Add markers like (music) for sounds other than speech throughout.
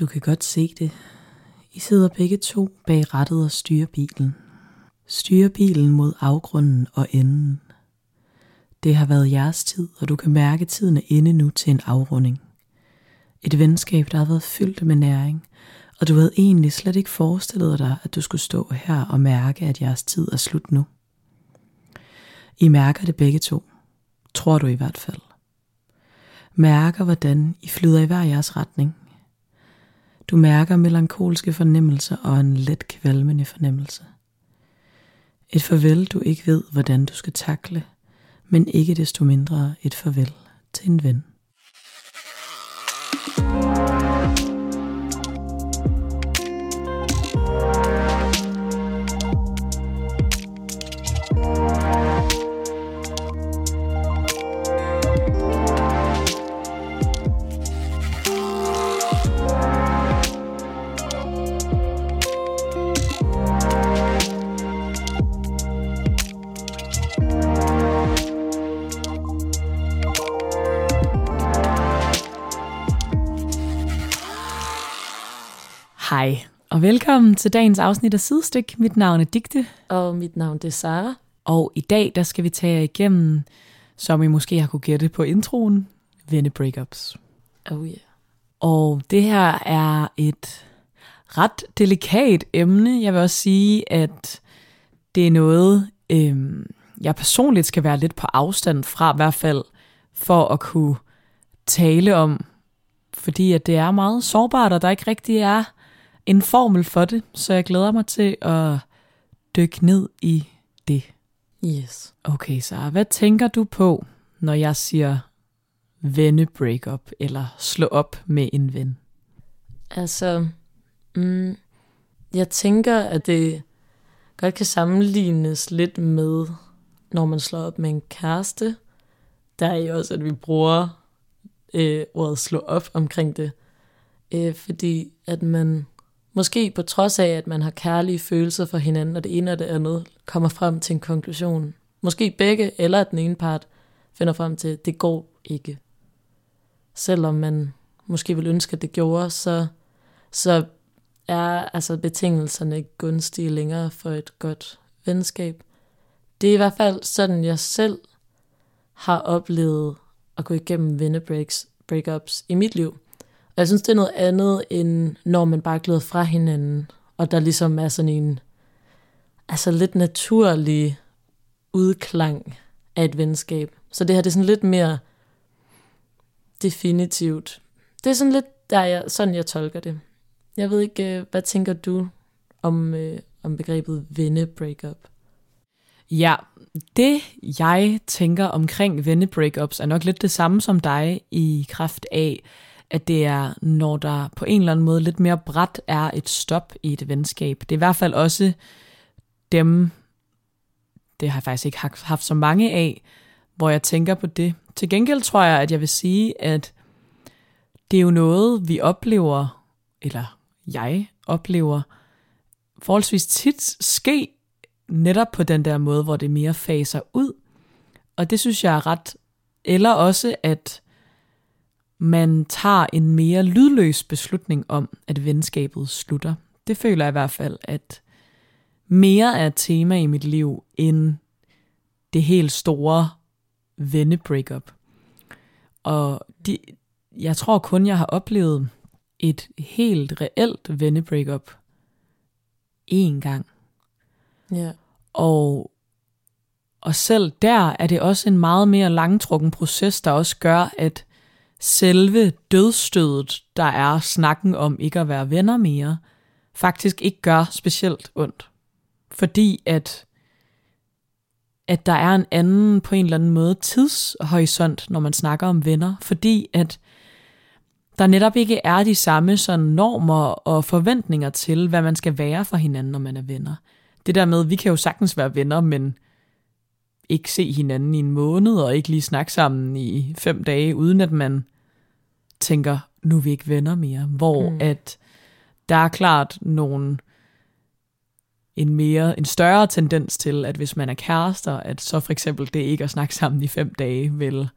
Du kan godt se det. I sidder begge to bag rattet og styrer bilen. Styrer bilen mod afgrunden og enden. Det har været jeres tid, og du kan mærke, at tiden er inde nu til en afrunding. Et venskab, der har været fyldt med næring, og du havde egentlig slet ikke forestillet dig, at du skulle stå her og mærke, at jeres tid er slut nu. I mærker det begge to. Tror du i hvert fald. Mærker, hvordan I flyder i hver jeres retning. Du mærker melankolske fornemmelser og en let kvalmende fornemmelse. Et farvel, du ikke ved, hvordan du skal takle, men ikke desto mindre et farvel til en ven. Hej, og velkommen til dagens afsnit af Sidestik. Mit navn er Digte, Og mit navn det er Sara. og i dag der skal vi tage igennem, som I måske har kunne gætte på introen, venne breakups. Oh yeah. Og det her er et ret delikat emne. Jeg vil også sige, at det er noget, øhm, jeg personligt skal være lidt på afstand fra, i hvert fald for at kunne tale om. Fordi at det er meget sårbart, og der ikke rigtig er en formel for det. Så jeg glæder mig til at dykke ned i det. Yes. Okay, så hvad tænker du på, når jeg siger venne breakup eller slå op med en ven? Altså, mm, jeg tænker, at det godt kan sammenlignes lidt med, når man slår op med en kæreste. Der er jo også, at vi bruger øh, ordet slå op omkring det. Øh, fordi at man, måske på trods af, at man har kærlige følelser for hinanden, og det ene og det andet, kommer frem til en konklusion. Måske begge, eller den ene part finder frem til, at det går ikke. Selvom man måske vil ønske, at det gjorde, så, så er altså betingelserne ikke gunstige længere for et godt venskab. Det er i hvert fald sådan, jeg selv har oplevet at gå igennem vennebreaks, breakups i mit liv. Og jeg synes, det er noget andet, end når man bare glider fra hinanden, og der ligesom er sådan en altså lidt naturlig udklang af et venskab. Så det her det er sådan lidt mere definitivt. Det er sådan lidt der, jeg, sådan jeg tolker det. Jeg ved ikke, øh, hvad tænker du om, øh, om begrebet venne-breakup? Ja, det jeg tænker omkring venne-breakups er nok lidt det samme som dig i kraft af, at det er, når der på en eller anden måde lidt mere bræt er et stop i et venskab. Det er i hvert fald også dem, det har jeg faktisk ikke haft så mange af, hvor jeg tænker på det. Til gengæld tror jeg, at jeg vil sige, at det er jo noget, vi oplever, eller jeg oplever, forholdsvis tit ske netop på den der måde, hvor det mere faser ud. Og det synes jeg er ret, eller også at man tager en mere lydløs beslutning om, at venskabet slutter. Det føler jeg i hvert fald, at mere er et tema i mit liv, end det helt store venne-breakup. Og de, jeg tror kun, jeg har oplevet et helt reelt venne-breakup én gang. Ja. Og, og selv der er det også en meget mere langtrukken proces, der også gør, at selve dødstødet, der er snakken om ikke at være venner mere, faktisk ikke gør specielt ondt. Fordi at, at der er en anden på en eller anden måde tidshorisont, når man snakker om venner. Fordi at der netop ikke er de samme sådan normer og forventninger til, hvad man skal være for hinanden, når man er venner. Det der med, vi kan jo sagtens være venner, men ikke se hinanden i en måned, og ikke lige snakke sammen i fem dage, uden at man tænker, nu er vi ikke venner mere. Hvor mm. at der er klart nogle en mere, en større tendens til, at hvis man er kærester, at så for eksempel det ikke at snakke sammen i fem dage, vil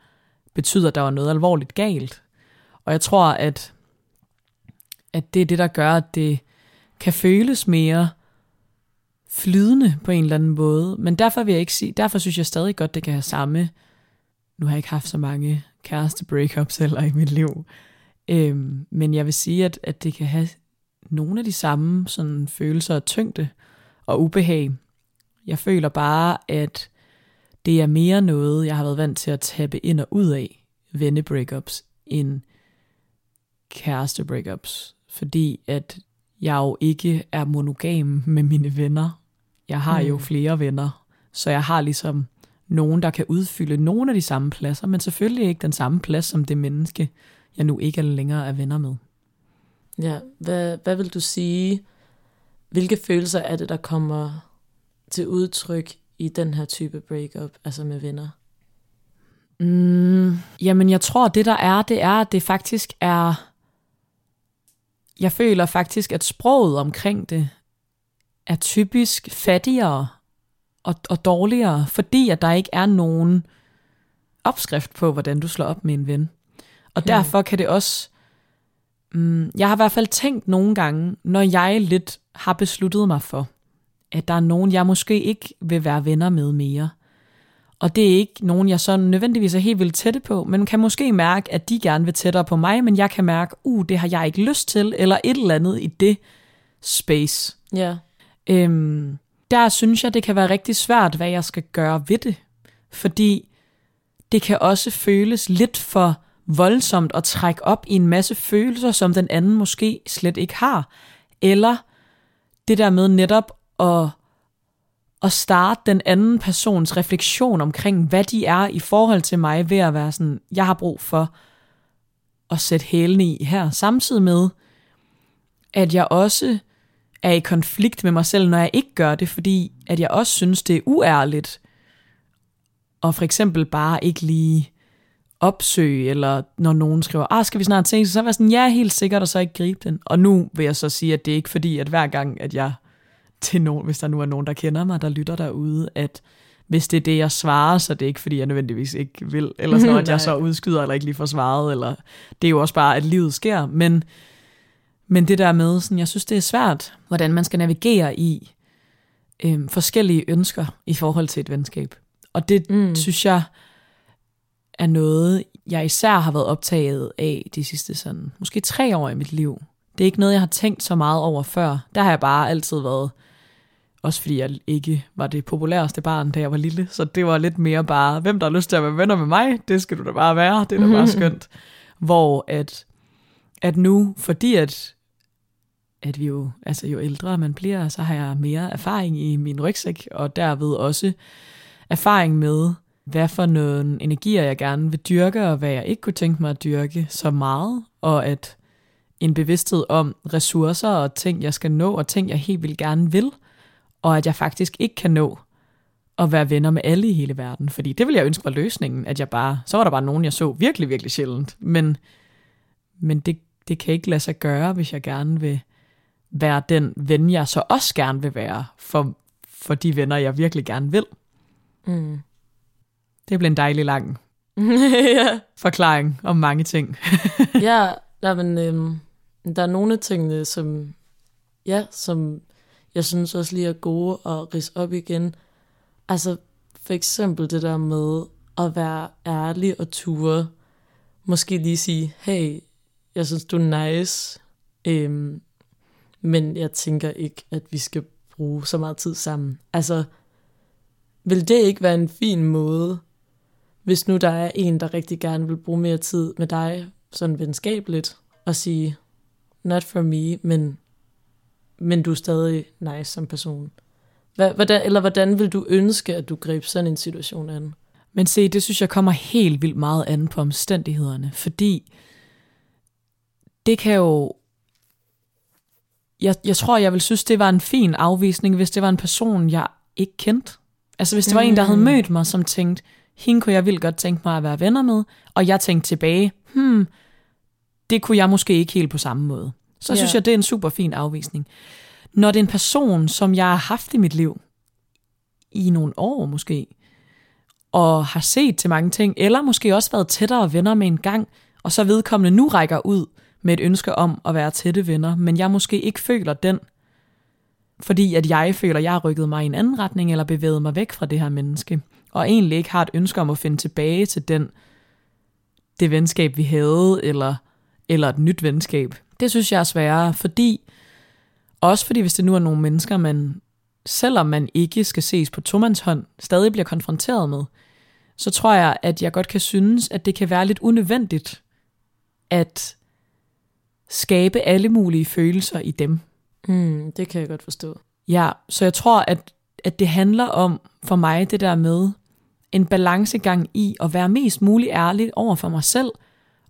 betyde, at der var noget alvorligt galt. Og jeg tror, at at det er det, der gør, at det kan føles mere flydende på en eller anden måde. Men derfor vil jeg ikke sige, derfor synes jeg stadig godt, det kan have samme. Nu har jeg ikke haft så mange kæreste breakups heller i mit liv. Øhm, men jeg vil sige, at, at det kan have nogle af de samme sådan, følelser af tyngde og ubehag. Jeg føler bare, at det er mere noget, jeg har været vant til at tabe ind og ud af venne breakups end kæreste breakups. Fordi at jeg jo ikke er monogam med mine venner. Jeg har mm. jo flere venner, så jeg har ligesom nogen, der kan udfylde nogle af de samme pladser, men selvfølgelig ikke den samme plads som det menneske, jeg nu ikke længere er venner med. Ja, hvad, hvad vil du sige, hvilke følelser er det, der kommer til udtryk i den her type breakup, altså med venner? Mm, jamen, jeg tror, det der er, det er, at det faktisk er... Jeg føler faktisk, at sproget omkring det er typisk fattigere og, og dårligere, fordi at der ikke er nogen opskrift på, hvordan du slår op med en ven. Og hmm. derfor kan det også... Mm, jeg har i hvert fald tænkt nogle gange, når jeg lidt har besluttet mig for, at der er nogen, jeg måske ikke vil være venner med mere. Og det er ikke nogen, jeg så nødvendigvis er helt vildt tætte på, men kan måske mærke, at de gerne vil tættere på mig, men jeg kan mærke, uh, det har jeg ikke lyst til, eller et eller andet i det space. Ja. Øhm, der synes jeg, det kan være rigtig svært, hvad jeg skal gøre ved det. Fordi det kan også føles lidt for voldsomt at trække op i en masse følelser, som den anden måske slet ikke har. Eller det der med netop at, at starte den anden persons refleksion omkring, hvad de er i forhold til mig, ved at være sådan, jeg har brug for at sætte hælene i her, samtidig med, at jeg også er i konflikt med mig selv, når jeg ikke gør det, fordi at jeg også synes, det er uærligt, og for eksempel bare ikke lige opsøge, eller når nogen skriver, ah, skal vi snart se, så er jeg sådan, ja, helt sikkert, og så ikke gribe den. Og nu vil jeg så sige, at det er ikke fordi, at hver gang, at jeg til nogen, hvis der nu er nogen, der kender mig, der lytter derude, at hvis det er det, jeg svarer, så det er ikke, fordi jeg nødvendigvis ikke vil, eller sådan (laughs) at jeg så udskyder, eller ikke lige får svaret, eller det er jo også bare, at livet sker, men, men det der med, sådan, jeg synes, det er svært, hvordan man skal navigere i øhm, forskellige ønsker i forhold til et venskab. Og det mm. synes jeg er noget, jeg især har været optaget af de sidste sådan, måske tre år i mit liv. Det er ikke noget, jeg har tænkt så meget over før. Der har jeg bare altid været også fordi jeg ikke var det populæreste barn, da jeg var lille. Så det var lidt mere bare, hvem der har lyst til at være venner med mig, det skal du da bare være. Det er da bare (laughs) skønt. Hvor at, at nu, fordi at, at vi jo, altså jo ældre man bliver, så har jeg mere erfaring i min rygsæk, og derved også erfaring med, hvad for nogle energier jeg gerne vil dyrke, og hvad jeg ikke kunne tænke mig at dyrke så meget, og at en bevidsthed om ressourcer og ting, jeg skal nå, og ting, jeg helt vildt gerne vil, og at jeg faktisk ikke kan nå at være venner med alle i hele verden. Fordi det ville jeg ønske var løsningen, at jeg bare, så var der bare nogen, jeg så virkelig, virkelig sjældent. Men, men det, det kan ikke lade sig gøre, hvis jeg gerne vil være den ven, jeg så også gerne vil være for, for de venner, jeg virkelig gerne vil. Mm. Det bliver en dejlig lang (laughs) ja. forklaring om mange ting. (laughs) ja, (laughs) der, men, øhm, der er nogle af tingene, som, ja, som jeg synes også lige er gode at rise op igen. Altså for eksempel det der med at være ærlig og ture. Måske lige sige, hey, jeg synes du er nice, øhm, men jeg tænker ikke, at vi skal bruge så meget tid sammen. Altså, vil det ikke være en fin måde, hvis nu der er en, der rigtig gerne vil bruge mere tid med dig, sådan venskabeligt, og sige, not for me, men men du er stadig nice som person. Hvordan, eller hvordan vil du ønske, at du greb sådan en situation an? Men se, det synes jeg kommer helt vildt meget an på omstændighederne, fordi det kan jo... Jeg, jeg tror, jeg vil synes, det var en fin afvisning, hvis det var en person, jeg ikke kendte. Altså hvis det var mm. en, der havde mm. mødt mig, som tænkte, hende kunne jeg vildt godt tænke mig at være venner med, og jeg tænkte tilbage, hmm, det kunne jeg måske ikke helt på samme måde så yeah. synes jeg, det er en super fin afvisning. Når det er en person, som jeg har haft i mit liv, i nogle år måske, og har set til mange ting, eller måske også været tættere venner med en gang, og så vedkommende nu rækker ud med et ønske om at være tætte venner, men jeg måske ikke føler den, fordi at jeg føler, at jeg har rykket mig i en anden retning, eller bevæget mig væk fra det her menneske, og egentlig ikke har et ønske om at finde tilbage til den, det venskab, vi havde, eller, eller et nyt venskab. Det synes jeg er sværere, fordi, også fordi hvis det nu er nogle mennesker, man, selvom man ikke skal ses på tomandshånd, stadig bliver konfronteret med, så tror jeg, at jeg godt kan synes, at det kan være lidt unødvendigt at skabe alle mulige følelser i dem. Mm, det kan jeg godt forstå. Ja, så jeg tror, at, at det handler om for mig det der med en balancegang i at være mest muligt ærlig over for mig selv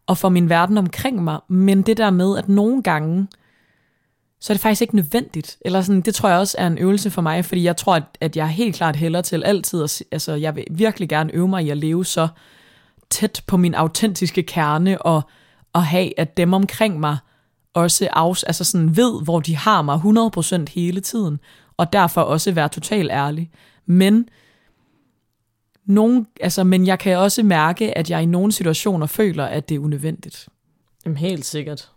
og for min verden omkring mig, men det der med, at nogle gange, så er det faktisk ikke nødvendigt. Eller sådan, det tror jeg også er en øvelse for mig, fordi jeg tror, at, at jeg helt klart hælder til altid, at, altså jeg vil virkelig gerne øve mig i at leve så tæt på min autentiske kerne, og, og have, at dem omkring mig også af, altså sådan ved, hvor de har mig 100% hele tiden, og derfor også være totalt ærlig. Men, nogen, altså, men jeg kan også mærke, at jeg i nogle situationer føler, at det er unødvendigt. Jamen helt sikkert.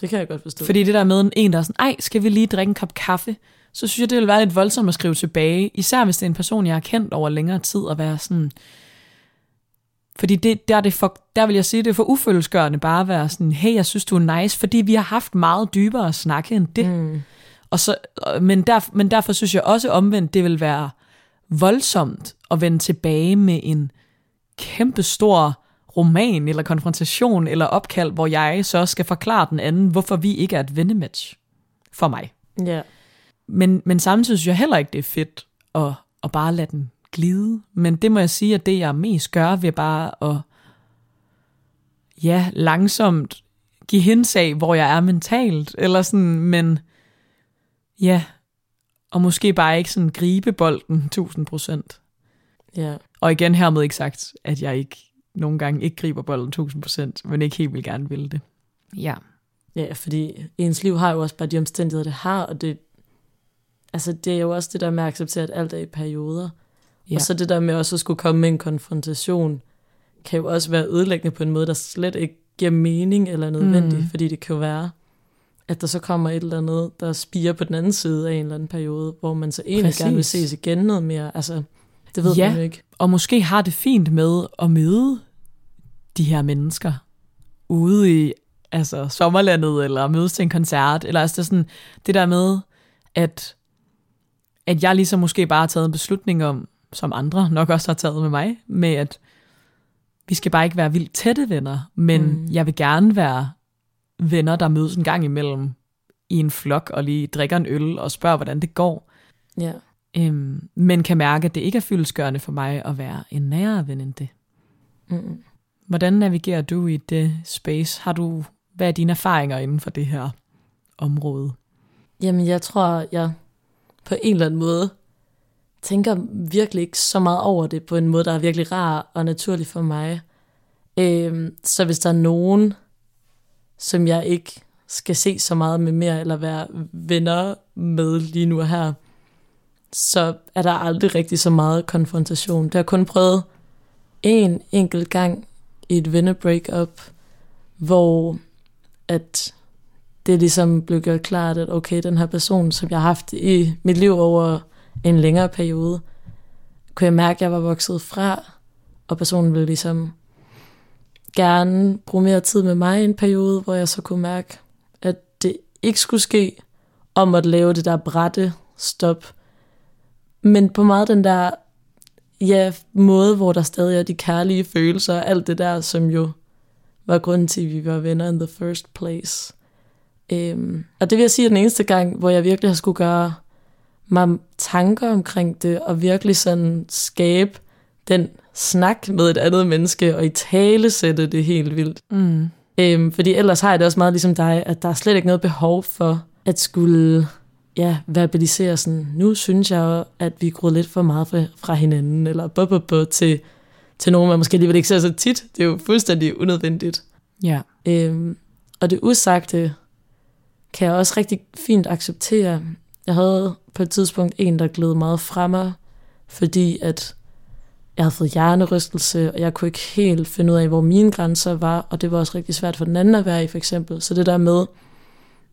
Det kan jeg godt forstå. Fordi det der med en, der er sådan, ej, skal vi lige drikke en kop kaffe? Så synes jeg, det vil være lidt voldsomt at skrive tilbage. Især hvis det er en person, jeg har kendt over længere tid, og være sådan... Fordi det, der, er det for, der vil jeg sige, det er for ufølelsesgørende bare at være sådan, hey, jeg synes, du er nice, fordi vi har haft meget dybere snakke end det. Mm. Og så, men, der, men derfor synes jeg også omvendt, det vil være voldsomt at vende tilbage med en kæmpe stor roman eller konfrontation eller opkald, hvor jeg så skal forklare den anden, hvorfor vi ikke er et vennematch for mig. Ja. Men, men samtidig synes jeg heller ikke, det er fedt at, at bare lade den glide. Men det må jeg sige, at det jeg mest gør ved bare at ja, langsomt give hensag, hvor jeg er mentalt, eller sådan, men ja, og måske bare ikke sådan gribe bolden 1000 procent. Ja. Og igen hermed ikke sagt, at jeg ikke nogle gange ikke griber bolden 1000%, men ikke helt vil gerne vil det. Ja. Ja, fordi ens liv har jo også bare de omstændigheder, det har, og det, altså det er jo også det der med at acceptere, at alt er i perioder. Ja. Og så det der med også at skulle komme med en konfrontation, kan jo også være ødelæggende på en måde, der slet ikke giver mening eller nødvendigt, mm. fordi det kan jo være, at der så kommer et eller andet, der spiger på den anden side af en eller anden periode, hvor man så egentlig Præcis. gerne vil ses igen noget mere. Altså, det ved ja, man jo ikke. og måske har det fint med at møde de her mennesker ude i altså, sommerlandet, eller mødes til en koncert, eller altså det, sådan, det der med, at, at jeg ligesom måske bare har taget en beslutning om, som andre nok også har taget med mig, med at vi skal bare ikke være vildt tætte venner, men mm. jeg vil gerne være venner, der mødes en gang imellem i en flok, og lige drikker en øl og spørger, hvordan det går. Ja. Øhm, men kan mærke, at det ikke er fyldesgørende for mig at være en nærere ven end det. Mm. Hvordan navigerer du i det space? Har du, hvad er dine erfaringer inden for det her område? Jamen, jeg tror, jeg på en eller anden måde tænker virkelig ikke så meget over det på en måde, der er virkelig rar og naturlig for mig. Øhm, så hvis der er nogen, som jeg ikke skal se så meget med mere, eller være venner med lige nu og her, så er der aldrig rigtig så meget konfrontation. Det har kun prøvet en enkelt gang i et vennebreakup, hvor at det ligesom blev gjort klart, at okay, den her person, som jeg har haft i mit liv over en længere periode, kunne jeg mærke, at jeg var vokset fra, og personen ville ligesom gerne bruge mere tid med mig i en periode, hvor jeg så kunne mærke, at det ikke skulle ske, om at lave det der brætte stop, men på meget den der ja, måde, hvor der stadig er de kærlige følelser og alt det der, som jo var grunden til, at vi var venner in the first place. Øhm, og det vil jeg sige er den eneste gang, hvor jeg virkelig har skulle gøre mig tanker omkring det, og virkelig sådan skabe den snak med et andet menneske, og i tale sætte det helt vildt. Mm. Um, fordi ellers har jeg det også meget ligesom dig, at der er slet ikke noget behov for at skulle ja, verbalisere sådan, nu synes jeg, at vi er lidt for meget fra, fra hinanden, eller bu, bu, bu, til, til nogen, man måske alligevel ikke ser så tit. Det er jo fuldstændig unødvendigt. Ja. Øhm, og det usagte kan jeg også rigtig fint acceptere. Jeg havde på et tidspunkt en, der gled meget fra mig, fordi at jeg havde fået hjernerystelse, og jeg kunne ikke helt finde ud af, hvor mine grænser var, og det var også rigtig svært for den anden at være i, for eksempel. Så det der med,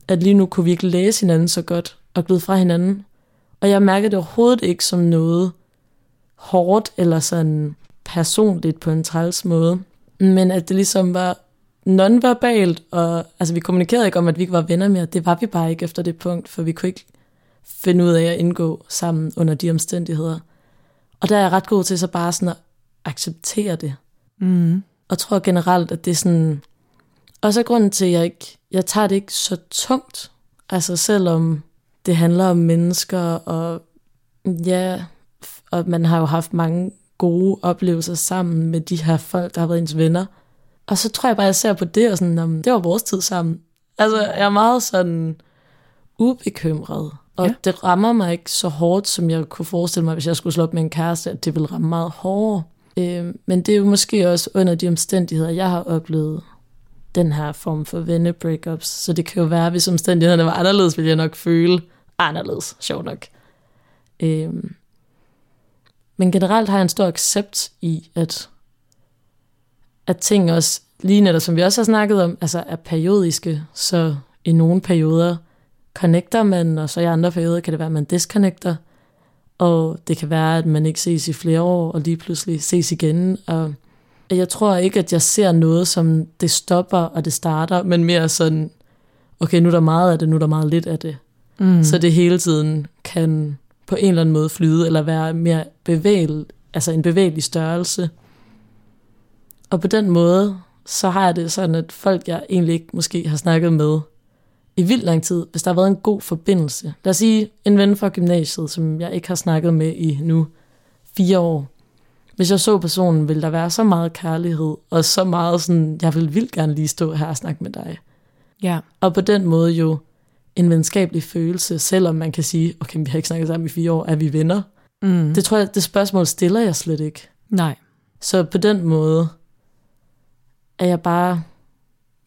at lige nu kunne vi ikke læse hinanden så godt, og glide fra hinanden. Og jeg mærkede det overhovedet ikke som noget hårdt, eller sådan personligt på en træls måde, men at det ligesom var nonverbalt, og altså vi kommunikerede ikke om, at vi ikke var venner mere. Det var vi bare ikke efter det punkt, for vi kunne ikke finde ud af at indgå sammen under de omstændigheder. Og der er jeg ret god til så bare sådan at acceptere det. Mm. Og tror generelt, at det er sådan... Og så grunden til, at jeg ikke... Jeg tager det ikke så tungt. Altså selvom det handler om mennesker, og ja, og man har jo haft mange gode oplevelser sammen med de her folk, der har været ens venner. Og så tror jeg bare, at jeg ser på det, og sådan, om det var vores tid sammen. Altså, jeg er meget sådan ubekymret. Og Ja. det rammer mig ikke så hårdt, som jeg kunne forestille mig, hvis jeg skulle slå op med en kæreste, at det ville ramme meget hårdere. Øh, men det er jo måske også under de omstændigheder, jeg har oplevet den her form for venne-breakups. Så det kan jo være, hvis omstændighederne var anderledes, ville jeg nok føle anderledes, sjovt nok. Øh, men generelt har jeg en stor accept i, at, at ting også, lige netop som vi også har snakket om, altså er periodiske, så i nogle perioder connecter man, og så i andre perioder kan det være, at man disconnecter, og det kan være, at man ikke ses i flere år, og lige pludselig ses igen, og jeg tror ikke, at jeg ser noget, som det stopper, og det starter, men mere sådan, okay, nu er der meget af det, nu er der meget lidt af det. Mm. Så det hele tiden kan på en eller anden måde flyde, eller være mere bevægel, altså en bevægelig størrelse. Og på den måde, så har jeg det sådan, at folk, jeg egentlig ikke måske har snakket med i vildt lang tid, hvis der har været en god forbindelse. Lad os sige en ven fra gymnasiet, som jeg ikke har snakket med i nu fire år. Hvis jeg så personen, ville der være så meget kærlighed, og så meget sådan, jeg vil vildt gerne lige stå her og snakke med dig. Ja. Og på den måde jo en venskabelig følelse, selvom man kan sige, okay, vi har ikke snakket sammen i fire år, er vi venner? Mm. Det tror jeg, det spørgsmål stiller jeg slet ikke. Nej. Så på den måde er jeg bare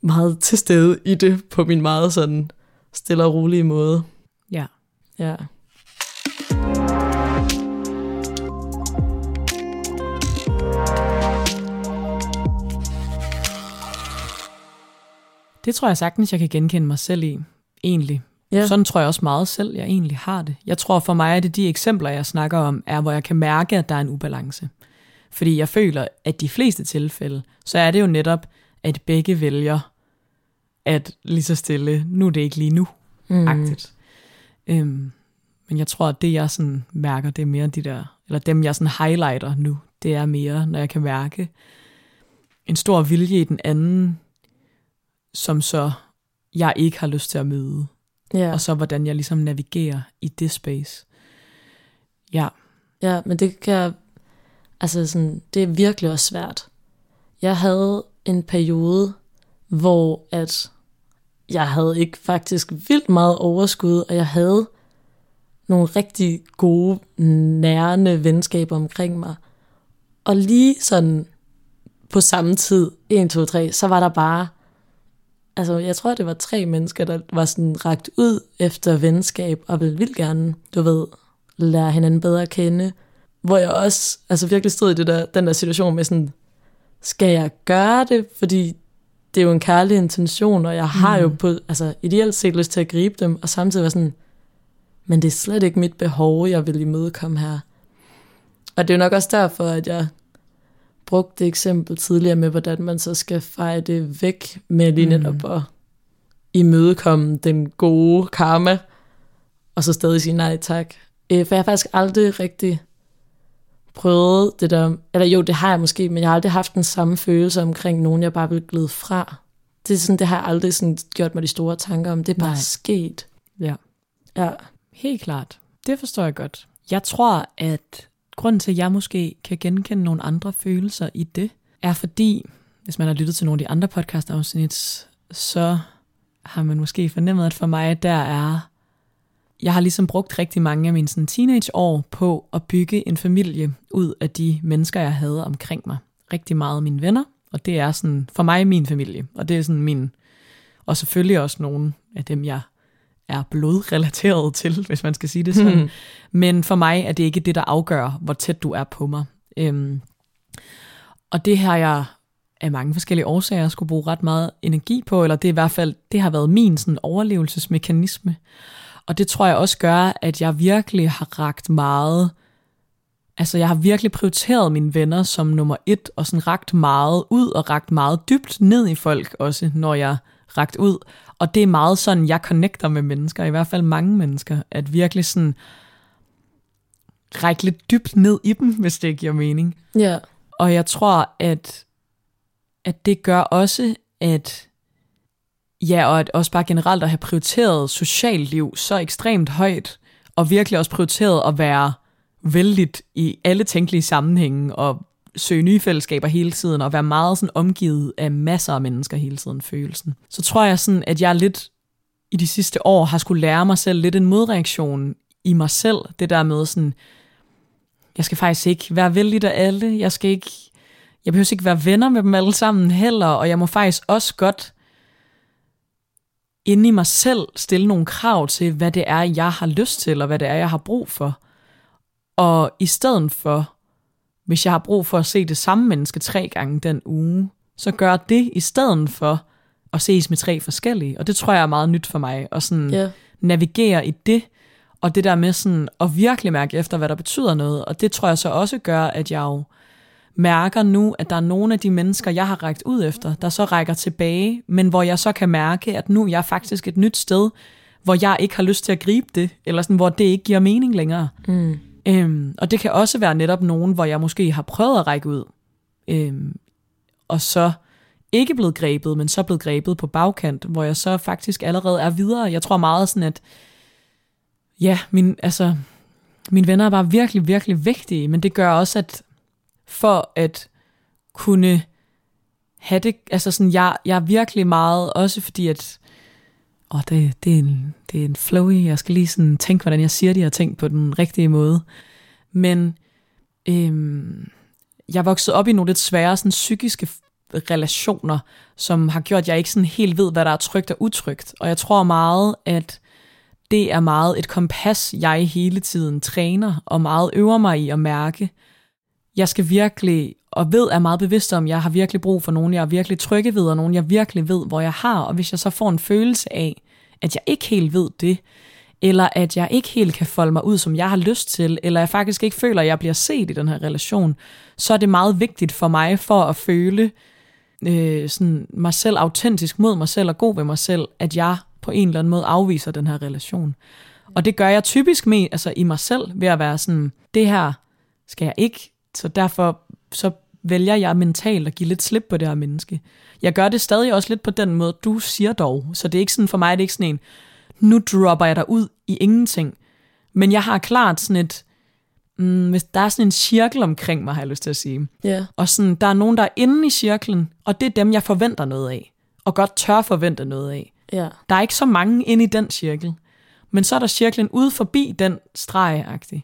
meget til stede i det, på min meget sådan stille og rolige måde. Ja. Ja. Det tror jeg sagtens, jeg kan genkende mig selv i, egentlig. Ja. Sådan tror jeg også meget selv, jeg egentlig har det. Jeg tror for mig, at det de eksempler, jeg snakker om, er, hvor jeg kan mærke, at der er en ubalance. Fordi jeg føler, at de fleste tilfælde, så er det jo netop, at begge vælger at lige så stille, nu er det ikke lige nu, Mm. agtigt. Øhm, men jeg tror, at det jeg sådan mærker, det er mere de der, eller dem jeg sådan highlighter nu, det er mere, når jeg kan mærke en stor vilje i den anden, som så jeg ikke har lyst til at møde. Ja. Og så hvordan jeg ligesom navigerer i det space. Ja, Ja, men det kan jeg- altså sådan, det er virkelig også svært. Jeg havde en periode, hvor at jeg havde ikke faktisk vildt meget overskud, og jeg havde nogle rigtig gode, nærende venskaber omkring mig. Og lige sådan på samme tid, 1, 2, 3, så var der bare, altså jeg tror, det var tre mennesker, der var sådan ragt ud efter venskab, og ville vildt gerne, du ved, lære hinanden bedre at kende. Hvor jeg også altså virkelig stod i det der, den der situation med sådan, skal jeg gøre det? Fordi det er jo en kærlig intention, og jeg har jo på, altså ideelt set lyst til at gribe dem, og samtidig være sådan, men det er slet ikke mit behov, jeg vil imødekomme her. Og det er jo nok også derfor, at jeg brugte det eksempel tidligere med, hvordan man så skal feje det væk med lige netop at imødekomme den gode karma, og så stadig sige nej tak. Øh, For jeg har faktisk aldrig rigtig prøvet det der, eller jo, det har jeg måske, men jeg har aldrig haft den samme følelse omkring nogen, jeg bare vil glide fra. Det, er sådan, det har jeg aldrig sådan gjort mig de store tanker om. Det er bare Nej. sket. ja. Ja. Helt klart. Det forstår jeg godt. Jeg tror, at grunden til, at jeg måske kan genkende nogle andre følelser i det, er fordi, hvis man har lyttet til nogle af de andre podcast-afsnit, så har man måske fornemmet, at for mig, der er... Jeg har ligesom brugt rigtig mange af mine sådan, teenageår på at bygge en familie ud af de mennesker, jeg havde omkring mig. Rigtig meget mine venner, og det er sådan for mig min familie, og det er sådan min... Og selvfølgelig også nogle af dem, jeg er blodrelateret (laughs) til, hvis man skal sige det sådan. Hmm. Men for mig er det ikke det, der afgør, hvor tæt du er på mig. Øhm, Og det har jeg af mange forskellige årsager skulle bruge ret meget energi på, eller det er i hvert fald, det har været min sådan, overlevelsesmekanisme. Og det tror jeg også gør, at jeg virkelig har ragt meget, altså jeg har virkelig prioriteret mine venner som nummer et, og sådan ragt meget ud, og ragt meget dybt ned i folk også, når jeg ragt ud. Og det er meget sådan, jeg connecter med mennesker, i hvert fald mange mennesker, at virkelig sådan række lidt dybt ned i dem, hvis det giver mening. Ja. Og jeg tror, at, at det gør også, at ja, og at også bare generelt at have prioriteret socialt liv så ekstremt højt, og virkelig også prioriteret at være vældigt i alle tænkelige sammenhænge, og søge nye fællesskaber hele tiden, og være meget sådan omgivet af masser af mennesker hele tiden, følelsen. Så tror jeg sådan, at jeg lidt i de sidste år har skulle lære mig selv lidt en modreaktion i mig selv, det der med sådan, jeg skal faktisk ikke være vældig af alle, jeg skal ikke, jeg behøver ikke være venner med dem alle sammen heller, og jeg må faktisk også godt inde i mig selv stille nogle krav til, hvad det er, jeg har lyst til, og hvad det er, jeg har brug for. Og i stedet for, hvis jeg har brug for at se det samme menneske tre gange den uge, så gør det i stedet for at ses med tre forskellige. Og det tror jeg er meget nyt for mig, at sådan Ja. navigere i det, og det der med sådan at virkelig mærke efter, hvad der betyder noget. Og det tror jeg så også gør, at jeg jo mærker nu, at der er nogle af de mennesker, jeg har rækket ud efter, der så rækker tilbage, men hvor jeg så kan mærke, at nu er jeg faktisk et nyt sted, hvor jeg ikke har lyst til at gribe det, eller sådan, hvor det ikke giver mening længere. Mm. Øhm, og det kan også være netop nogen, hvor jeg måske har prøvet at række ud, øhm, og så ikke blevet grebet, men så blevet grebet på bagkant, hvor jeg så faktisk allerede er videre. Jeg tror meget sådan, at ja, min, altså, mine venner er bare virkelig, virkelig vigtige, men det gør også, at for at kunne have det, altså sådan, jeg, jeg er virkelig meget, også fordi at, åh, det, det, er en, det er en flowy, jeg skal lige sådan tænke, hvordan jeg siger de her ting på den rigtige måde. Men øhm, jeg voksede op i nogle lidt svære sådan, psykiske relationer, som har gjort, at jeg ikke sådan helt ved, hvad der er trygt og utrygt. Og jeg tror meget, at det er meget et kompas, jeg hele tiden træner, og meget øver mig i at mærke. Jeg skal virkelig, og ved er meget bevidst om, jeg har virkelig brug for nogen, jeg er virkelig trygge ved, og nogen, jeg virkelig ved, hvor jeg har. Og hvis jeg så får en følelse af, at jeg ikke helt ved det, eller at jeg ikke helt kan folde mig ud, som jeg har lyst til, eller jeg faktisk ikke føler, at jeg bliver set i den her relation, så er det meget vigtigt for mig for at føle øh, sådan mig selv autentisk mod mig selv og god ved mig selv, at jeg på en eller anden måde afviser den her relation. Og det gør jeg typisk med, altså i mig selv ved at være sådan, det her skal jeg ikke, så derfor så vælger jeg mentalt at give lidt slip på det her menneske. Jeg gør det stadig også lidt på den måde, du siger dog. Så det er ikke sådan for mig, det er ikke sådan en, nu dropper jeg dig ud i ingenting. Men jeg har klart sådan et, mm, hvis der er sådan en cirkel omkring mig, har jeg lyst til at sige. Ja. Og sådan, der er nogen, der er inde i cirklen, og det er dem, jeg forventer noget af. Og godt tør forvente noget af. Ja. Der er ikke så mange inde i den cirkel. Men så er der cirklen ude forbi den streg -agtig.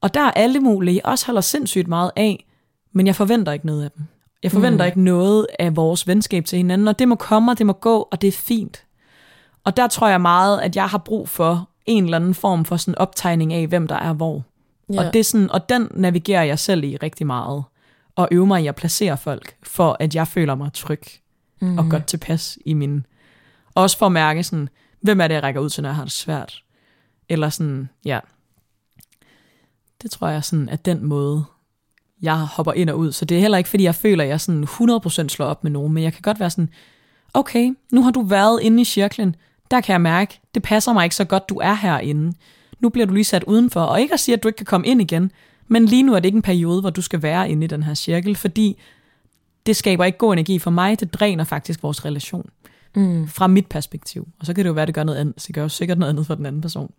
Og der er alle mulige, jeg også holder sindssygt meget af, men jeg forventer ikke noget af dem. Jeg forventer mm. ikke noget af vores venskab til hinanden, og det må komme, og det må gå, og det er fint. Og der tror jeg meget, at jeg har brug for en eller anden form for sådan optegning af, hvem der er hvor. Ja. Og, det er sådan, og den navigerer jeg selv i rigtig meget. Og øver mig i at placere folk, for at jeg føler mig tryg mm. og godt tilpas i min... Også for at mærke sådan, hvem er det, jeg rækker ud til, når jeg har det svært? Eller sådan, ja. Det tror jeg sådan, at den måde, jeg hopper ind og ud. Så det er heller ikke, fordi jeg føler, at jeg sådan 100% slår op med nogen, men jeg kan godt være sådan, okay, nu har du været inde i cirklen, der kan jeg mærke, det passer mig ikke så godt, du er herinde. Nu bliver du lige sat udenfor, og ikke at sige, at du ikke kan komme ind igen, men lige nu er det ikke en periode, hvor du skal være inde i den her cirkel, fordi det skaber ikke god energi for mig, det dræner faktisk vores relation. Mm. Fra mit perspektiv. Og så kan det jo være, at det gør noget andet. Så det gør jo sikkert noget andet for den anden person.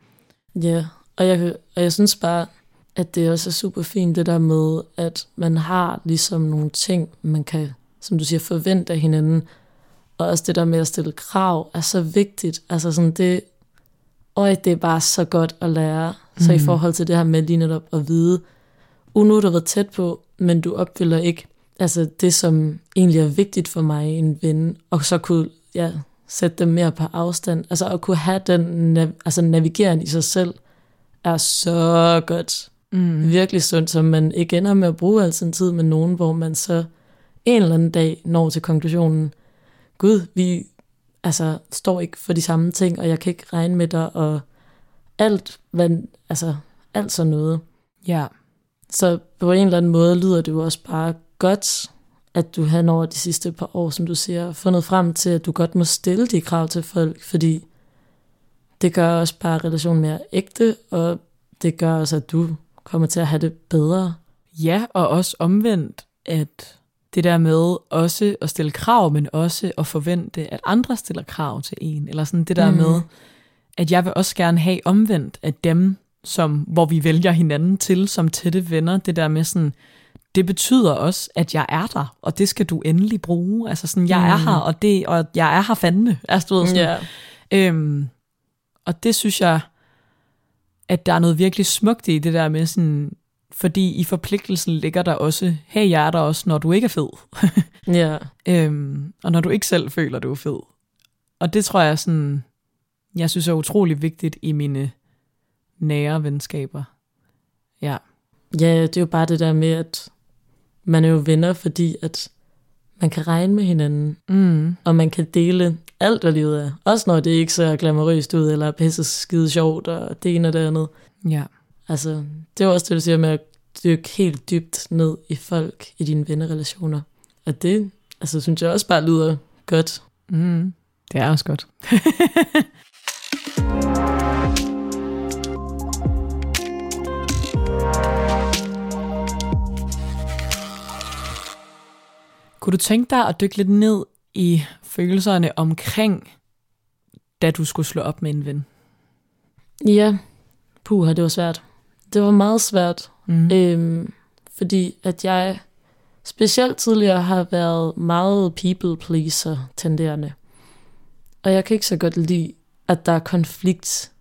Ja, og jeg, og jeg synes bare, at det også er super fint, det der med, at man har ligesom nogle ting, man kan, som du siger, forvente af hinanden. Og også det der med at stille krav er så vigtigt. Altså sådan det, øj, det er bare så godt at lære. Så i Mhm. forhold til det her med lige netop at vide, uh, nu har du været tæt på, men du opfylder ikke altså det, som egentlig er vigtigt for mig, en ven, og så kunne ja, sætte dem mere på afstand. Altså at kunne have den altså navigeren i sig selv, er så godt. Mm. Virkelig sundt, så man ikke ender med at bruge al sin tid med nogen, hvor man så en eller anden dag når til konklusionen, Gud, vi altså, står ikke for de samme ting, og jeg kan ikke regne med dig, og alt, hvad, altså, alt sådan noget. Ja. Så på en eller anden måde lyder det jo også bare godt, at du har over de sidste par år, som du siger, fundet frem til, at du godt må stille de krav til folk, fordi det gør også bare relationen mere ægte, og det gør også, at du kommer til at have det bedre. Ja, og også omvendt, at det der med også at stille krav, men også at forvente, at andre stiller krav til en, eller sådan det der mm. med, at jeg vil også gerne have omvendt, at dem, som, hvor vi vælger hinanden til som tætte venner, det der med sådan, det betyder også, at jeg er der, og det skal du endelig bruge. Altså sådan, jeg mm. er her, og, det, og jeg er her fandme. Altså, du ved, sådan, yeah. øhm, og det synes jeg, at der er noget virkelig smukt i det der med sådan, fordi i forpligtelsen ligger der også, hey, jeg er der også, når du ikke er fed. (laughs) ja. øhm, og når du ikke selv føler, du er fed. Og det tror jeg sådan, jeg synes er utrolig vigtigt i mine nære venskaber. Ja. Ja, det er jo bare det der med, at man er jo venner, fordi at man kan regne med hinanden, mm. og man kan dele alt, hvad livet er. Også når det ikke ser glamourøst ud, eller pisse skide sjovt, og det ene og det andet. Ja. Altså, det er også det, du siger med at dykke helt dybt ned i folk, i dine vennerrelationer. Og det, altså, synes jeg også bare lyder godt. Mm. Det er også godt. (laughs) (laughs) Kunne du tænke dig at dykke lidt ned i følelserne omkring, da du skulle slå op med en ven? Ja, puha, det var svært. Det var meget svært, mm. øhm, fordi at jeg specielt tidligere har været meget people pleaser tenderende. Og jeg kan ikke så godt lide, at der er konflikt,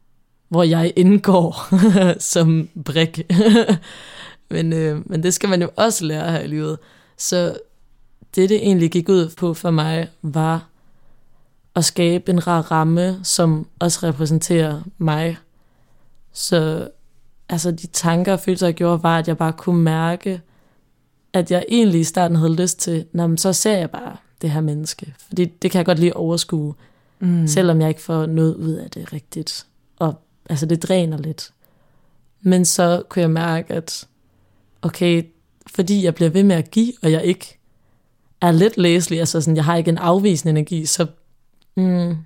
hvor jeg indgår (laughs) som brik. (laughs) men, øh, men det skal man jo også lære her i livet. Så det, det egentlig gik ud på for mig, var at skabe en rar ramme, som også repræsenterer mig. Så altså, de tanker og følelser, jeg gjorde, var, at jeg bare kunne mærke, at jeg egentlig i starten havde lyst til, Nå, så ser jeg bare det her menneske. Fordi det kan jeg godt lide at overskue, mm. selvom jeg ikke får noget ud af det rigtigt. Og altså, det dræner lidt. Men så kunne jeg mærke, at okay, fordi jeg bliver ved med at give, og jeg ikke er lidt læselig, altså sådan, jeg har ikke en afvisende energi, så mm,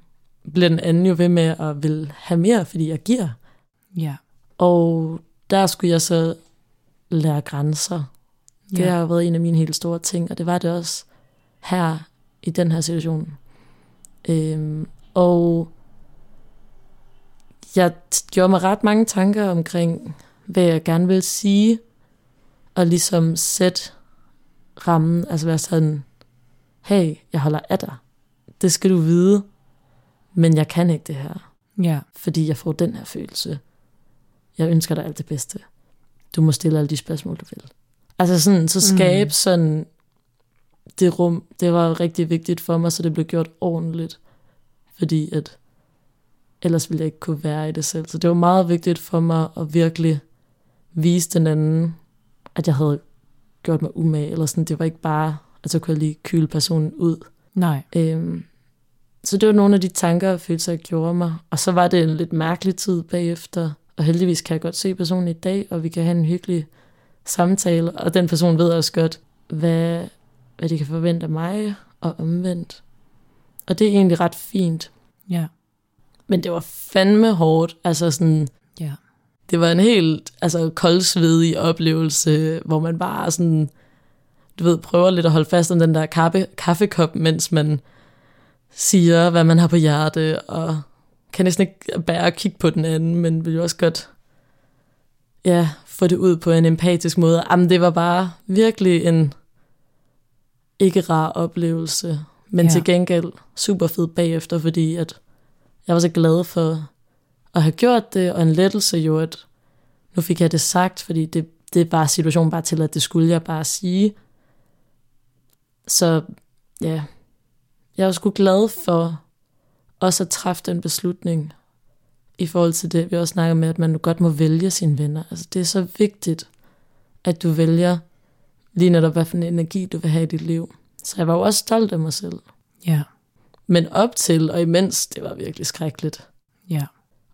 bliver den anden jo ved med at vil have mere, fordi jeg giver. Ja. Og der skulle jeg så lære grænser. Det ja. har været en af mine helt store ting, og det var det også her i den her situation. Øhm, og jeg gjorde mig ret mange tanker omkring, hvad jeg gerne vil sige, og ligesom sætte rammen, altså være sådan, hey, jeg holder af dig. Det skal du vide, men jeg kan ikke det her. Ja. Fordi jeg får den her følelse. Jeg ønsker dig alt det bedste. Du må stille alle de spørgsmål, du vil. Altså sådan, så skabe mm. sådan det rum, det var rigtig vigtigt for mig, så det blev gjort ordentligt. Fordi at ellers ville jeg ikke kunne være i det selv. Så det var meget vigtigt for mig at virkelig vise den anden, at jeg havde gjort mig umage, eller sådan, det var ikke bare, at så kunne jeg lige kyle personen ud. Nej. Øhm, så det var nogle af de tanker og følelser, jeg gjorde mig. Og så var det en lidt mærkelig tid bagefter, og heldigvis kan jeg godt se personen i dag, og vi kan have en hyggelig samtale, og den person ved også godt, hvad, hvad de kan forvente af mig, og omvendt. Og det er egentlig ret fint. Ja. Men det var fandme hårdt, altså sådan, ja det var en helt altså, koldsvedig oplevelse, hvor man bare sådan, du ved, prøver lidt at holde fast om den der kaffe, kaffekop, mens man siger, hvad man har på hjerte, og kan næsten ikke bære at kigge på den anden, men vil jo også godt ja, få det ud på en empatisk måde. Jamen, det var bare virkelig en ikke rar oplevelse, men ja. til gengæld super fed bagefter, fordi at jeg var så glad for at have gjort det, og en lettelse jo, at nu fik jeg det sagt, fordi det, det var situationen bare til, at det skulle jeg bare sige. Så ja, jeg var sgu glad for også at træffe den beslutning, i forhold til det, vi også snakker med, at man godt må vælge sine venner. Altså, det er så vigtigt, at du vælger lige netop, hvad for en energi du vil have i dit liv. Så jeg var jo også stolt af mig selv. Ja. Men op til og imens, det var virkelig skrækkeligt. Ja.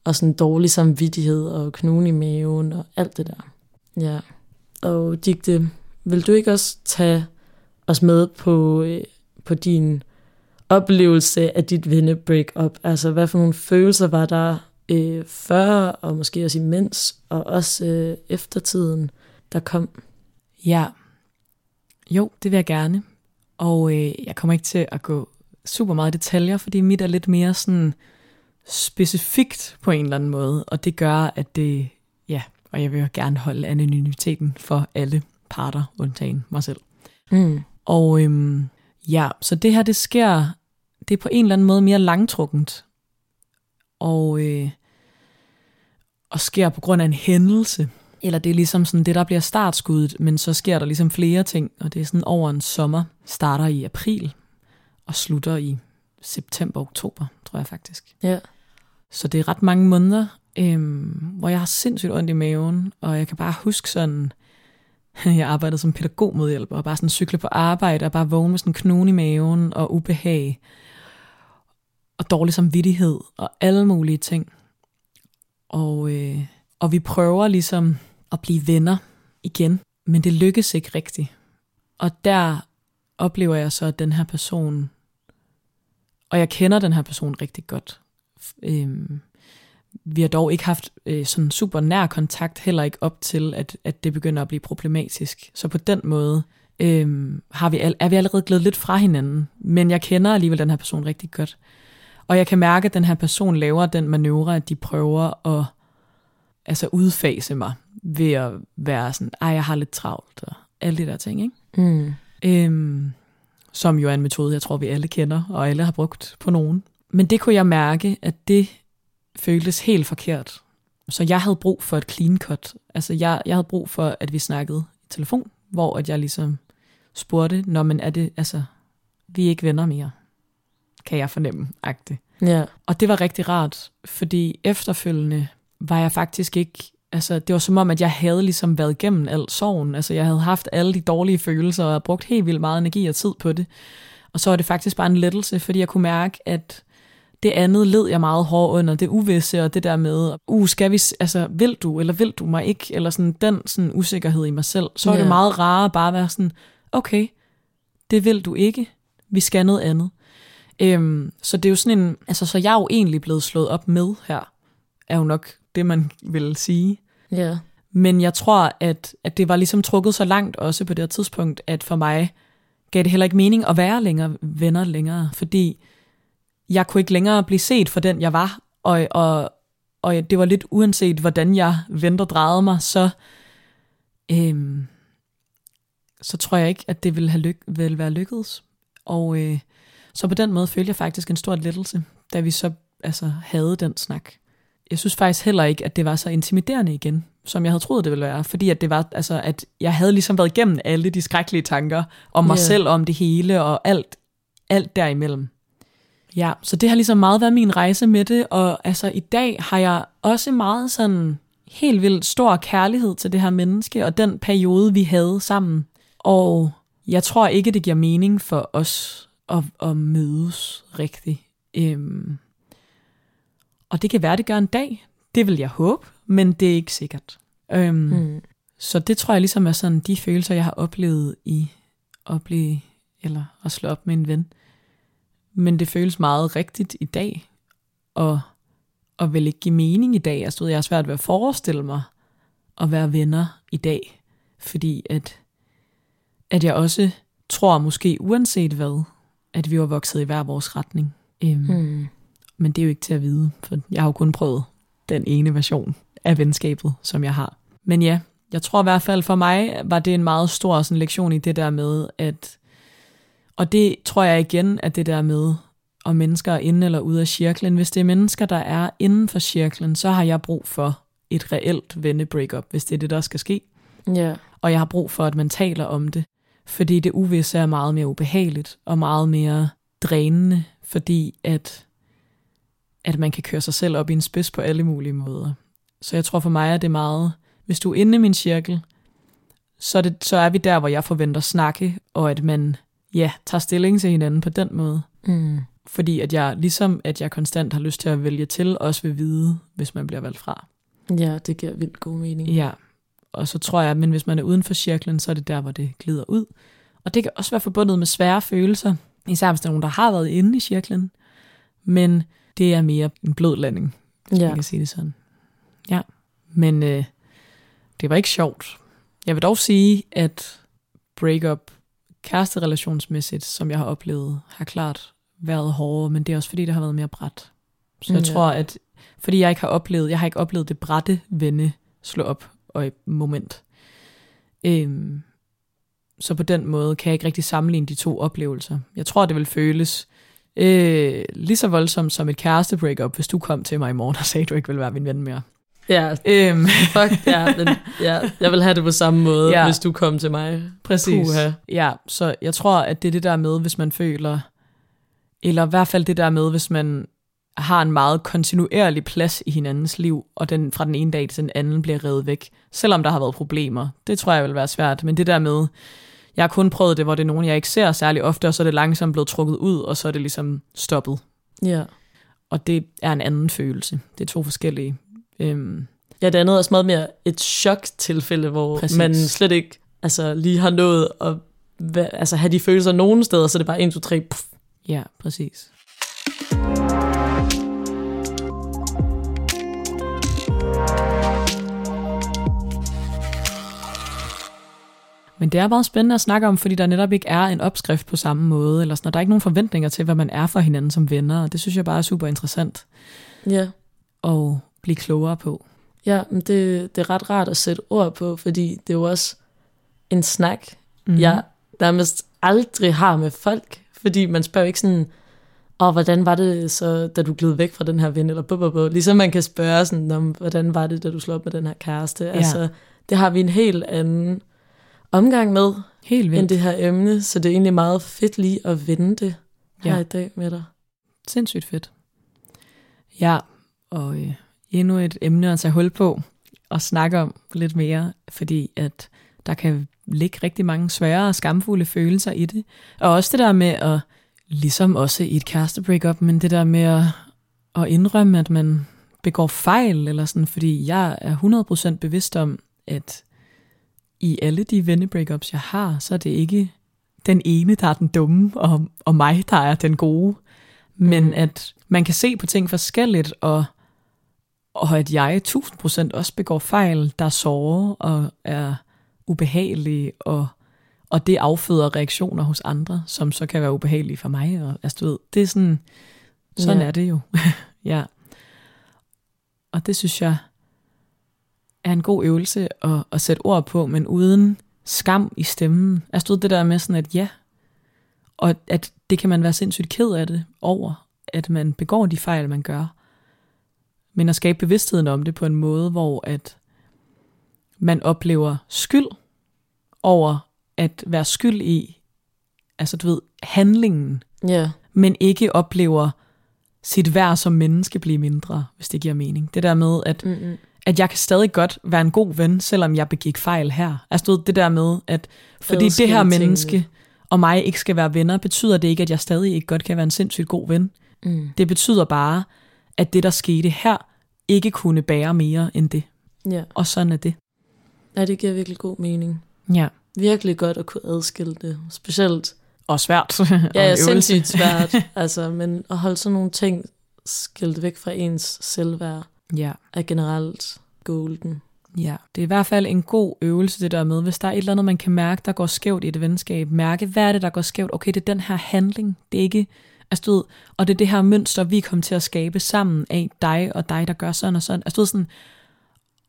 Og sådan dårlig samvittighed og knugen i maven og alt det der. Ja. Og Digte, vil du ikke også tage os med på, øh, på din oplevelse af dit venne break-up? Altså, hvad for nogle følelser var der øh, før, og måske også imens, og også øh, eftertiden, der kom? Ja. Jo, det vil jeg gerne. Og øh, jeg kommer ikke til at gå super meget i detaljer, fordi mit er lidt mere sådan specifikt på en eller anden måde, og det gør, at det, ja, og jeg vil jo gerne holde anonymiteten for alle parter, undtagen mig selv. Mm. Og øhm, ja, så det her, det sker, det er på en eller anden måde mere langtrukkent, og, øh, og sker på grund af en hændelse, eller det er ligesom sådan det, der bliver startskuddet, men så sker der ligesom flere ting, og det er sådan over en sommer, starter i april, og slutter i september-oktober, tror jeg faktisk. Ja. Så det er ret mange måneder, øhm, hvor jeg har sindssygt ondt i maven, og jeg kan bare huske sådan, (laughs) jeg arbejdede som pædagogmedhjælper, og bare sådan cykle på arbejde, og bare vågne med sådan knogen i maven, og ubehag, og dårlig samvittighed, og alle mulige ting. Og, øh, og vi prøver ligesom at blive venner igen, men det lykkes ikke rigtigt. Og der oplever jeg så, at den her person, og jeg kender den her person rigtig godt, øhm, vi har dog ikke haft øh, sådan super nær kontakt, heller ikke op til, at, at det begynder at blive problematisk. Så på den måde øhm, har vi, er vi allerede glædet lidt fra hinanden, men jeg kender alligevel den her person rigtig godt. Og jeg kan mærke, at den her person laver den manøvre, at de prøver at altså udfase mig ved at være sådan, ej, jeg har lidt travlt, og alle de der ting, ikke? Mm. Øhm, som jo er en metode, jeg tror, vi alle kender, og alle har brugt på nogen. Men det kunne jeg mærke, at det føltes helt forkert. Så jeg havde brug for et clean cut. Altså jeg, jeg havde brug for, at vi snakkede i telefon, hvor at jeg ligesom spurgte, når men er det, altså, vi er ikke venner mere, kan jeg fornemme, agte. Ja. Og det var rigtig rart, fordi efterfølgende var jeg faktisk ikke, altså det var som om, at jeg havde ligesom været igennem al sorgen. Altså jeg havde haft alle de dårlige følelser, og brugt helt vildt meget energi og tid på det. Og så var det faktisk bare en lettelse, fordi jeg kunne mærke, at det andet led jeg meget hårdt under, det uvisse og det der med, uh, skal vi, altså, vil du, eller vil du mig ikke, eller sådan den sådan usikkerhed i mig selv, så er Ja. det meget rarere bare at være sådan, okay, det vil du ikke, vi skal noget andet. Øhm, så det er jo sådan en, altså så jeg er jo egentlig blevet slået op med her, er jo nok det, man vil sige. Ja. Men jeg tror, at, at det var ligesom trukket så langt også på det tidspunkt, at for mig gav det heller ikke mening at være længere venner længere, fordi jeg kunne ikke længere blive set for den, jeg var, og, og, og det var lidt uanset, hvordan jeg vendte og drejede mig, så, øhm, så tror jeg ikke, at det ville, have lyk- ville være lykkedes. Og øh, så på den måde følte jeg faktisk en stor lettelse, da vi så altså, havde den snak. Jeg synes faktisk heller ikke, at det var så intimiderende igen, som jeg havde troet, det ville være. Fordi at det var, altså, at jeg havde ligesom været igennem alle de skrækkelige tanker om mig Ja. selv, om det hele og alt, alt derimellem. Ja, så det har ligesom meget været min rejse med det, og altså i dag har jeg også meget sådan helt vildt stor kærlighed til det her menneske, og den periode, vi havde sammen. Og jeg tror ikke, det giver mening for os at, at mødes rigtigt. Øhm, og det kan være, det gør en dag. Det vil jeg håbe, men det er ikke sikkert. Øhm, Mm. så det tror jeg ligesom er sådan de følelser, jeg har oplevet i at blive, eller at slå op med en ven. Men det føles meget rigtigt i dag, og, og vil ikke give mening i dag. Altså, jeg har svært ved at forestille mig at være venner i dag, fordi at, at jeg også tror måske uanset hvad, at vi var vokset i hver vores retning. Øhm, Mm. men det er jo ikke til at vide, for jeg har jo kun prøvet den ene version af venskabet, som jeg har. Men ja, jeg tror i hvert fald for mig, var det en meget stor sådan, lektion i det der med, at, og det tror jeg igen, at det der med, om mennesker er inde eller ude af cirklen. Hvis det er mennesker, der er inden for cirklen, så har jeg brug for et reelt venne-breakup, hvis det er det, der skal ske. Ja. Og jeg har brug for, at man taler om det, fordi det uvisse er meget mere ubehageligt og meget mere drænende, fordi at, at man kan køre sig selv op i en spids på alle mulige måder. Så jeg tror for mig, at det er meget, hvis du er inde i min cirkel, så det, så er vi der, hvor jeg forventer snakke, og at man ja, tager stilling til hinanden på den måde. Mm. Fordi at jeg, ligesom at jeg konstant har lyst til at vælge til, også vil vide, hvis man bliver valgt fra. Ja, det giver vildt god mening. Ja, og så tror jeg, men hvis man er uden for cirklen, så er det der, hvor det glider ud. Og det kan også være forbundet med svære følelser, især hvis der er nogen, der har været inde i cirklen. Men det er mere en blød landing, hvis Ja. man kan sige det sådan. Ja, men øh, det var ikke sjovt. Jeg vil dog sige, at breakup kæresterelationsmæssigt, som jeg har oplevet, har klart været hårdere, men det er også fordi, det har været mere bræt. Så jeg Ja. tror, at fordi jeg ikke har oplevet, jeg har ikke oplevet det brætte vende slå op og et moment. Øhm, så på den måde kan jeg ikke rigtig sammenligne de to oplevelser. Jeg tror, det vil føles øh, lige så voldsomt som et kæreste breakup, hvis du kom til mig i morgen og sagde, at du ikke ville være min ven mere. Ja, Øhm, (laughs) fuck ja, men ja, jeg vil have det på samme måde, ja. hvis du kom til mig. Præcis. Puha. Ja, så jeg tror, at det er det der med, hvis man føler, eller i hvert fald det der med, hvis man har en meget kontinuerlig plads i hinandens liv, og den fra den ene dag til den anden bliver revet væk, selvom der har været problemer. Det tror jeg vil være svært, men det der med, jeg har kun prøvet det, hvor det er nogen, jeg ikke ser særlig ofte, og så er det langsomt blevet trukket ud, og så er det ligesom stoppet. Ja. Og det er en anden følelse. Det er to forskellige. Øhm, Ja, det andet er også meget mere et chok-tilfælde, hvor Præcis. Man slet ikke altså, lige har nået at væ- altså, have de følelser nogen steder, så det er bare 1, 2, 3, puff. ja, præcis. Men det er meget spændende at snakke om, fordi der netop ikke er en opskrift på samme måde, eller sådan, og der er ikke nogen forventninger til, hvad man er for hinanden som venner, og det synes jeg bare er super interessant Ja. at blive klogere på. Ja, men det, det er ret rart at sætte ord på, fordi det er jo også en snak, mm. jeg nærmest aldrig har med folk. Fordi man spørger ikke sådan, og hvordan var det så, da du gled væk fra den her ven, eller bu, bu, bu. Ligesom man kan spørge sådan, om, hvordan var det, da du slog op med den her kæreste. Ja. Altså, det har vi en helt anden omgang med, Helt end vildt. det her emne, så det er egentlig meget fedt lige at vende det her Ja. i dag med dig. Sindssygt fedt. Ja, og øh, endnu et emne at tage hul på og snakke om lidt mere, fordi at der kan ligge rigtig mange svære og skamfulde følelser i det. Og også det der med at, ligesom også i et kæreste breakup, men det der med at, at indrømme, at man begår fejl, eller sådan, fordi jeg er 100% bevidst om, at i alle de vennebreakups, jeg har, så er det ikke den ene, der er den dumme, og, og mig, der er den gode. Men Mm. at man kan se på ting forskelligt, og, og at jeg 1000% også begår fejl, der sårer og er ubehagelige, og, og det afføder reaktioner hos andre, som så kan være ubehagelige for mig. Og, altså, du ved, det er sådan, sådan Ja. er det jo. (laughs) ja. Og det synes jeg er en god øvelse at, at sætte ord på, men uden skam i stemmen. Altså du ved, det der med sådan, at ja, og at det kan man være sindssygt ked af det over, at man begår de fejl, man gør. Men at skabe bevidstheden om det på en måde, hvor at man oplever skyld over at være skyld i, altså du ved, handlingen, Ja, men ikke oplever sit værd som menneske blive mindre, hvis det giver mening. Det der med, at, Mm-mm. at jeg kan stadig godt være en god ven, selvom jeg begik fejl her. Altså du ved, det der med, at fordi Adskille det her tingene. menneske og mig ikke skal være venner, betyder det ikke, at jeg stadig ikke godt kan være en sindssygt god ven. Mm. Det betyder bare, at det, der skete her, ikke kunne bære mere end det. ja. Og sådan er det. ja, det giver virkelig god mening. Ja. Virkelig godt at kunne adskille det. Specielt, Og svært. ja, (laughs) Og ja sindssygt svært, (laughs) altså, men at holde sådan nogle ting skilt væk fra ens selvværd Ja. er generelt golden. Ja, det er i hvert fald en god øvelse, det der med, hvis der er et eller andet, man kan mærke, der går skævt i et venskab. Mærke, hvad er det, der går skævt? Okay, det er den her handling. Det er ikke, altså du ved, og det er det her mønster, vi kommer til at skabe sammen af dig og dig, der gør sådan og sådan. Altså du ved sådan,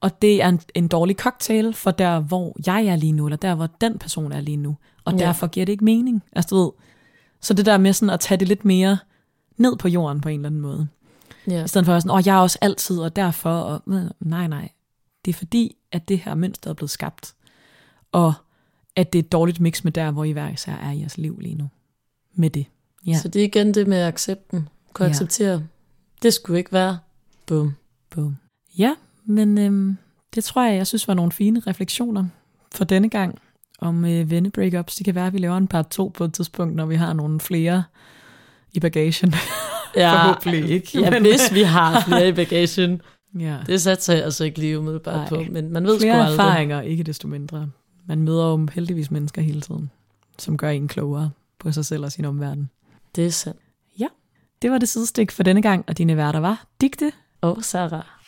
og det er en, en dårlig cocktail for der, hvor jeg er lige nu, eller der, hvor den person er lige nu. Og Ja. derfor giver det ikke mening. Altså du ved, så det der med sådan at tage det lidt mere ned på jorden på en eller anden måde. Ja. I stedet for at sådan, åh, jeg er også altid, og derfor, og nej, nej. Det er fordi, at det her mønster er blevet skabt, og at det er et dårligt mix med der, hvor I hver især er i jeres liv lige nu. Med det. Ja. Så det er igen det med accepten. Kunne Ja. acceptere, Det skulle ikke være. Bum. Bum. Ja, men øhm, det tror jeg, jeg synes var nogle fine refleksioner for denne gang om øh, vennebreakups. Det kan være, at vi laver en part 2 på et tidspunkt, når vi har nogle flere i bagagen. Ja, (laughs) Forhåbentlig ikke. Ja, men- hvis vi har flere i bagagen. (laughs) ja. Det satser jeg altså ikke lige umiddelbart Nej. på, men man ved sgu Flere aldrig. erfaringer, ikke desto mindre. Man møder jo heldigvis mennesker hele tiden, som gør en klogere på sig selv og sin omverden. Det er sandt. Det var det sidestik for denne gang, og dine værter var Digte Og Sarah.